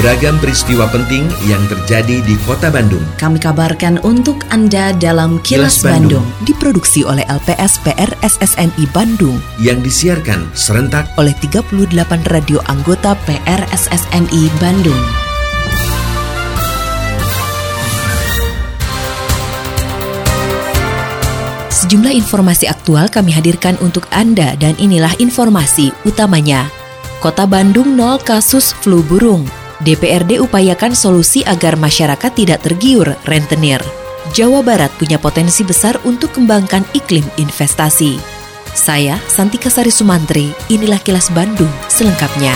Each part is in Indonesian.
Beragam peristiwa penting yang terjadi di Kota Bandung. Kami kabarkan untuk Anda dalam Kilas, Kilas Bandung. Bandung. Diproduksi oleh LPS PR SSNI Bandung Yang disiarkan serentak oleh 38 radio anggota PR SSNI Bandung. Sejumlah informasi aktual kami hadirkan untuk Anda dan inilah informasi utamanya. Kota Bandung nol kasus flu burung. DPRD upayakan solusi agar masyarakat tidak tergiur rentenir. Jawa Barat punya potensi besar untuk kembangkan iklim investasi. Saya, Santika Sari Sumantri, inilah kilas Bandung selengkapnya.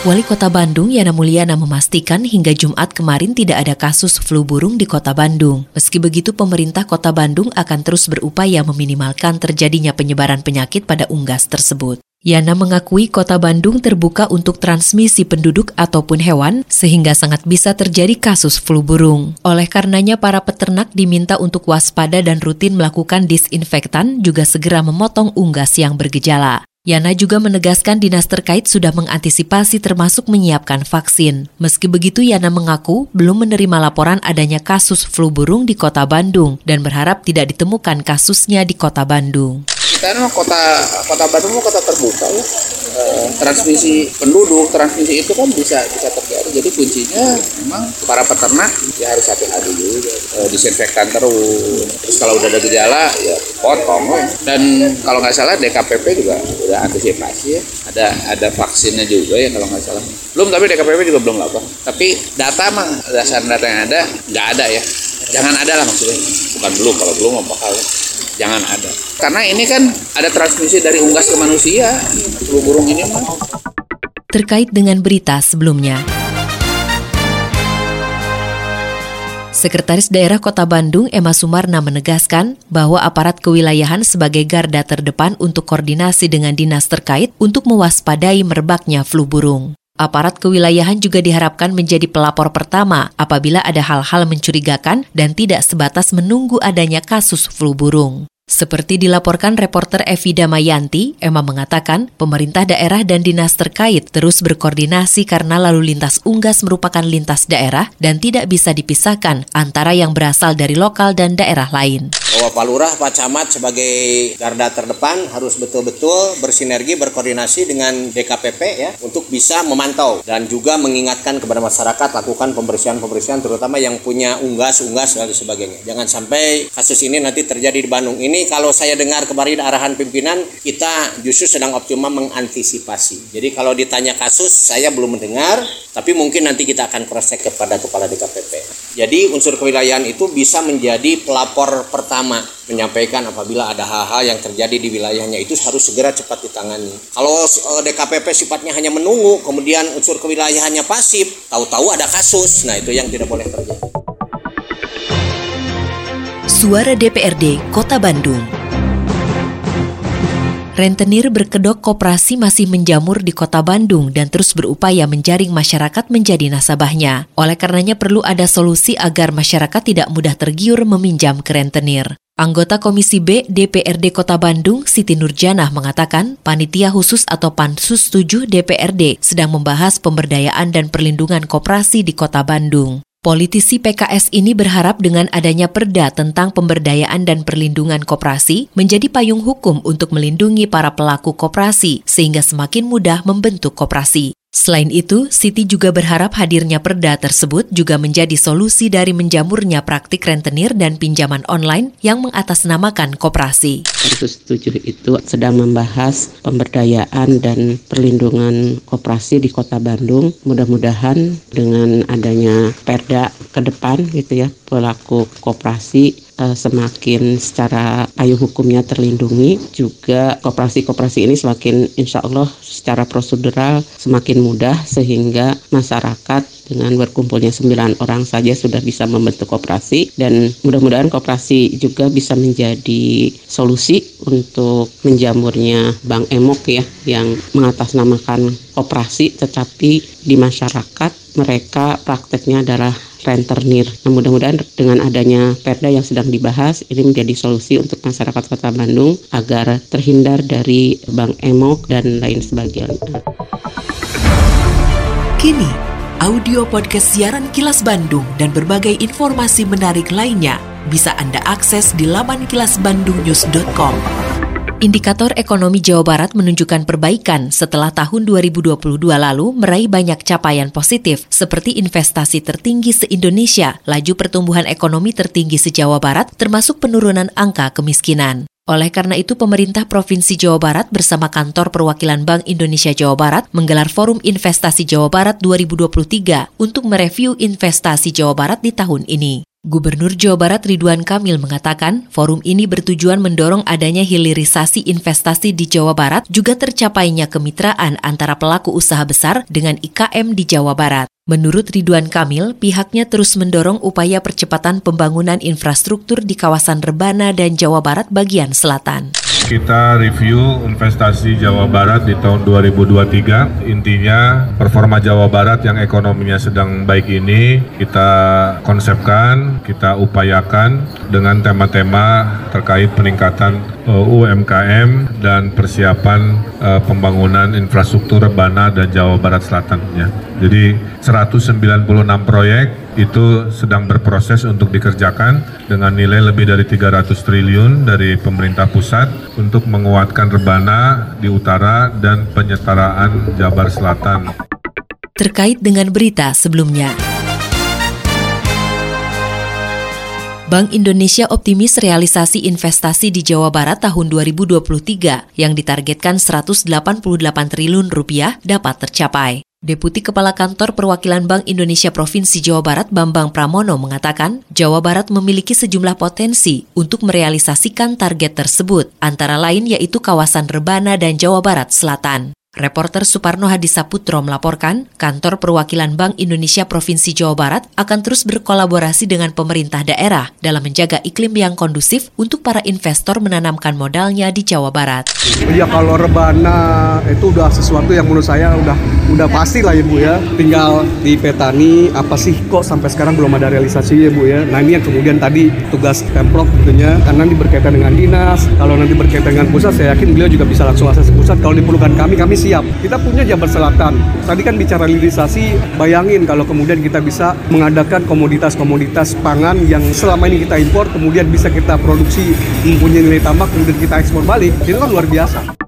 Wali Kota Bandung Yana Mulyana memastikan hingga Jumat kemarin tidak ada kasus flu burung di Kota Bandung. Meski begitu, pemerintah Kota Bandung akan terus berupaya meminimalkan terjadinya penyebaran penyakit pada unggas tersebut. Yana mengakui Kota Bandung terbuka untuk transmisi penduduk ataupun hewan sehingga sangat bisa terjadi kasus flu burung. Oleh karenanya para peternak diminta untuk waspada dan rutin melakukan disinfektan juga segera memotong unggas yang bergejala. Yana juga menegaskan dinas terkait sudah mengantisipasi termasuk menyiapkan vaksin. Meski begitu, Yana mengaku belum menerima laporan adanya kasus flu burung di kota Bandung dan berharap tidak ditemukan kasusnya di kota Bandung. Kan kota kota Bandung kota terbuka ya. Eh, transmisi penduduk transmisi itu kan bisa bisa terjadi. Jadi kuncinya memang para peternak ya harus hati-hati juga. Eh, disinfektan terus. Terus kalau udah ada gejala ya potong. Dan kalau nggak salah DKPP juga udah antisipasi ya. Ada ada vaksinnya juga ya kalau nggak salah. Belum tapi DKPP juga belum lapor. Tapi data mah dasar data yang ada nggak ada ya. Jangan ada lah maksudnya. Bukan belum kalau belum mau bakal jangan ada karena ini kan ada transmisi dari unggas ke manusia flu burung ini mah Terkait dengan berita sebelumnya. Sekretaris Daerah Kota Bandung Emma Sumarna menegaskan bahwa aparat kewilayahan sebagai garda terdepan untuk koordinasi dengan dinas terkait untuk mewaspadai merebaknya flu burung. Aparat kewilayahan juga diharapkan menjadi pelapor pertama apabila ada hal-hal mencurigakan dan tidak sebatas menunggu adanya kasus flu burung. Seperti dilaporkan reporter Evi Damayanti, Emma mengatakan pemerintah daerah dan dinas terkait terus berkoordinasi karena lalu lintas unggas merupakan lintas daerah dan tidak bisa dipisahkan antara yang berasal dari lokal dan daerah lain. Bahwa Pak Lurah, Pak Camat sebagai garda terdepan harus betul-betul bersinergi, berkoordinasi dengan DKPP ya untuk bisa memantau dan juga mengingatkan kepada masyarakat lakukan pembersihan-pembersihan terutama yang punya unggas-unggas dan sebagainya. Jangan sampai kasus ini nanti terjadi di Bandung. Ini kalau saya dengar kemarin arahan pimpinan kita justru sedang optimal mengantisipasi. Jadi kalau ditanya kasus saya belum mendengar, tapi mungkin nanti kita akan cross check kepada kepala DKPP. Jadi unsur kewilayahan itu bisa menjadi pelapor pertama menyampaikan apabila ada hal-hal yang terjadi di wilayahnya itu harus segera cepat ditangani. Kalau eh, DKPP sifatnya hanya menunggu, kemudian unsur kewilayahannya pasif, tahu-tahu ada kasus, nah itu yang tidak boleh terjadi. Suara DPRD Kota Bandung. Rentenir berkedok koperasi masih menjamur di kota Bandung dan terus berupaya menjaring masyarakat menjadi nasabahnya. Oleh karenanya perlu ada solusi agar masyarakat tidak mudah tergiur meminjam ke rentenir. Anggota Komisi B DPRD Kota Bandung, Siti Nurjanah mengatakan, panitia khusus atau Pansus 7 DPRD sedang membahas pemberdayaan dan perlindungan koperasi di Kota Bandung. Politisi PKS ini berharap dengan adanya perda tentang pemberdayaan dan perlindungan koperasi menjadi payung hukum untuk melindungi para pelaku koperasi sehingga semakin mudah membentuk koperasi. Selain itu, Siti juga berharap hadirnya perda tersebut juga menjadi solusi dari menjamurnya praktik rentenir dan pinjaman online yang mengatasnamakan koperasi. Pansus 7 itu sedang membahas pemberdayaan dan perlindungan koperasi di Kota Bandung. Mudah-mudahan dengan adanya perda ke depan gitu ya, pelaku koperasi eh, semakin secara payung hukumnya terlindungi juga koperasi-koperasi ini semakin insya Allah secara prosedural semakin mudah sehingga masyarakat dengan berkumpulnya 9 orang saja sudah bisa membentuk koperasi dan mudah-mudahan koperasi juga bisa menjadi solusi untuk menjamurnya bank emok ya yang mengatasnamakan koperasi tetapi di masyarakat mereka prakteknya adalah rentenir. Nah, mudah-mudahan dengan adanya perda yang sedang dibahas, ini menjadi solusi untuk masyarakat Kota Bandung agar terhindar dari bank emok dan lain sebagainya. Kini, audio podcast siaran Kilas Bandung dan berbagai informasi menarik lainnya bisa Anda akses di laman kilasbandungnews.com. Indikator ekonomi Jawa Barat menunjukkan perbaikan setelah tahun 2022 lalu meraih banyak capaian positif seperti investasi tertinggi se-Indonesia, laju pertumbuhan ekonomi tertinggi se-Jawa Barat, termasuk penurunan angka kemiskinan. Oleh karena itu, pemerintah Provinsi Jawa Barat bersama Kantor Perwakilan Bank Indonesia Jawa Barat menggelar Forum Investasi Jawa Barat 2023 untuk mereview investasi Jawa Barat di tahun ini. Gubernur Jawa Barat Ridwan Kamil mengatakan, forum ini bertujuan mendorong adanya hilirisasi investasi di Jawa Barat, juga tercapainya kemitraan antara pelaku usaha besar dengan IKM di Jawa Barat. Menurut Ridwan Kamil, pihaknya terus mendorong upaya percepatan pembangunan infrastruktur di kawasan Rebana dan Jawa Barat bagian selatan. Kita review investasi Jawa Barat di tahun 2023. Intinya performa Jawa Barat yang ekonominya sedang baik ini kita konsepkan, kita upayakan dengan tema-tema terkait peningkatan eh, UMKM dan persiapan uh, pembangunan infrastruktur Rebana dan Jawa Barat Selatan. Ya. Jadi 196 proyek itu sedang berproses untuk dikerjakan dengan nilai lebih dari 300 triliun dari pemerintah pusat untuk menguatkan rebana di utara dan penyetaraan Jabar Selatan. Terkait dengan berita sebelumnya. Bank Indonesia optimis realisasi investasi di Jawa Barat tahun 2023 yang ditargetkan 188 triliun rupiah dapat tercapai. Deputi Kepala Kantor Perwakilan Bank Indonesia Provinsi Jawa Barat Bambang Pramono mengatakan, Jawa Barat memiliki sejumlah potensi untuk merealisasikan target tersebut, antara lain yaitu kawasan Rebana dan Jawa Barat Selatan. Reporter Suparno Hadisaputro melaporkan, kantor perwakilan Bank Indonesia Provinsi Jawa Barat akan terus berkolaborasi dengan pemerintah daerah dalam menjaga iklim yang kondusif untuk para investor menanamkan modalnya di Jawa Barat. Ya kalau rebana itu udah sesuatu yang menurut saya udah udah pasti lah ya Bu ya. Tinggal di petani apa sih kok sampai sekarang belum ada realisasi ya Bu ya. Nah ini yang kemudian tadi tugas Pemprov tentunya karena nanti berkaitan dengan dinas, kalau nanti berkaitan dengan pusat saya yakin beliau juga bisa langsung akses pusat. Kalau diperlukan kami, kami siap. Kita punya Jabar Selatan. Tadi kan bicara hilirisasi, bayangin kalau kemudian kita bisa mengadakan komoditas-komoditas pangan yang selama ini kita impor, kemudian bisa kita produksi mempunyai nilai tambah, kemudian kita ekspor balik, itu kan luar biasa.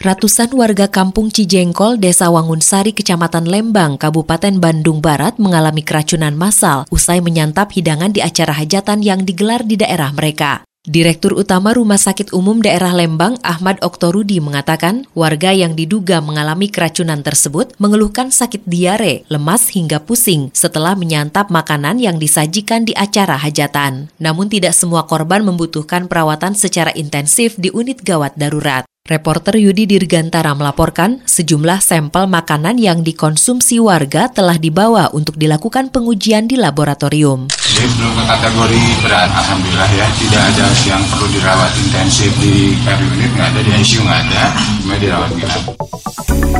Ratusan warga kampung Cijengkol, Desa Wangunsari, Kecamatan Lembang, Kabupaten Bandung Barat mengalami keracunan massal usai menyantap hidangan di acara hajatan yang digelar di daerah mereka. Direktur Utama Rumah Sakit Umum Daerah Lembang, Ahmad Oktorudi mengatakan, warga yang diduga mengalami keracunan tersebut mengeluhkan sakit diare, lemas hingga pusing setelah menyantap makanan yang disajikan di acara hajatan. Namun tidak semua korban membutuhkan perawatan secara intensif di unit gawat darurat. Reporter Yudi Dirgantara melaporkan sejumlah sampel makanan yang dikonsumsi warga telah dibawa untuk dilakukan pengujian di laboratorium. Jadi belum ke kategori berat, alhamdulillah ya. Tidak ada yang perlu dirawat intensif di care unit, nggak ada di ICU, nggak ada, cuma dirawat inap.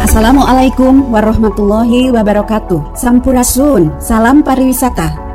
Assalamualaikum warahmatullahi wabarakatuh. Sampurasun, salam pariwisata.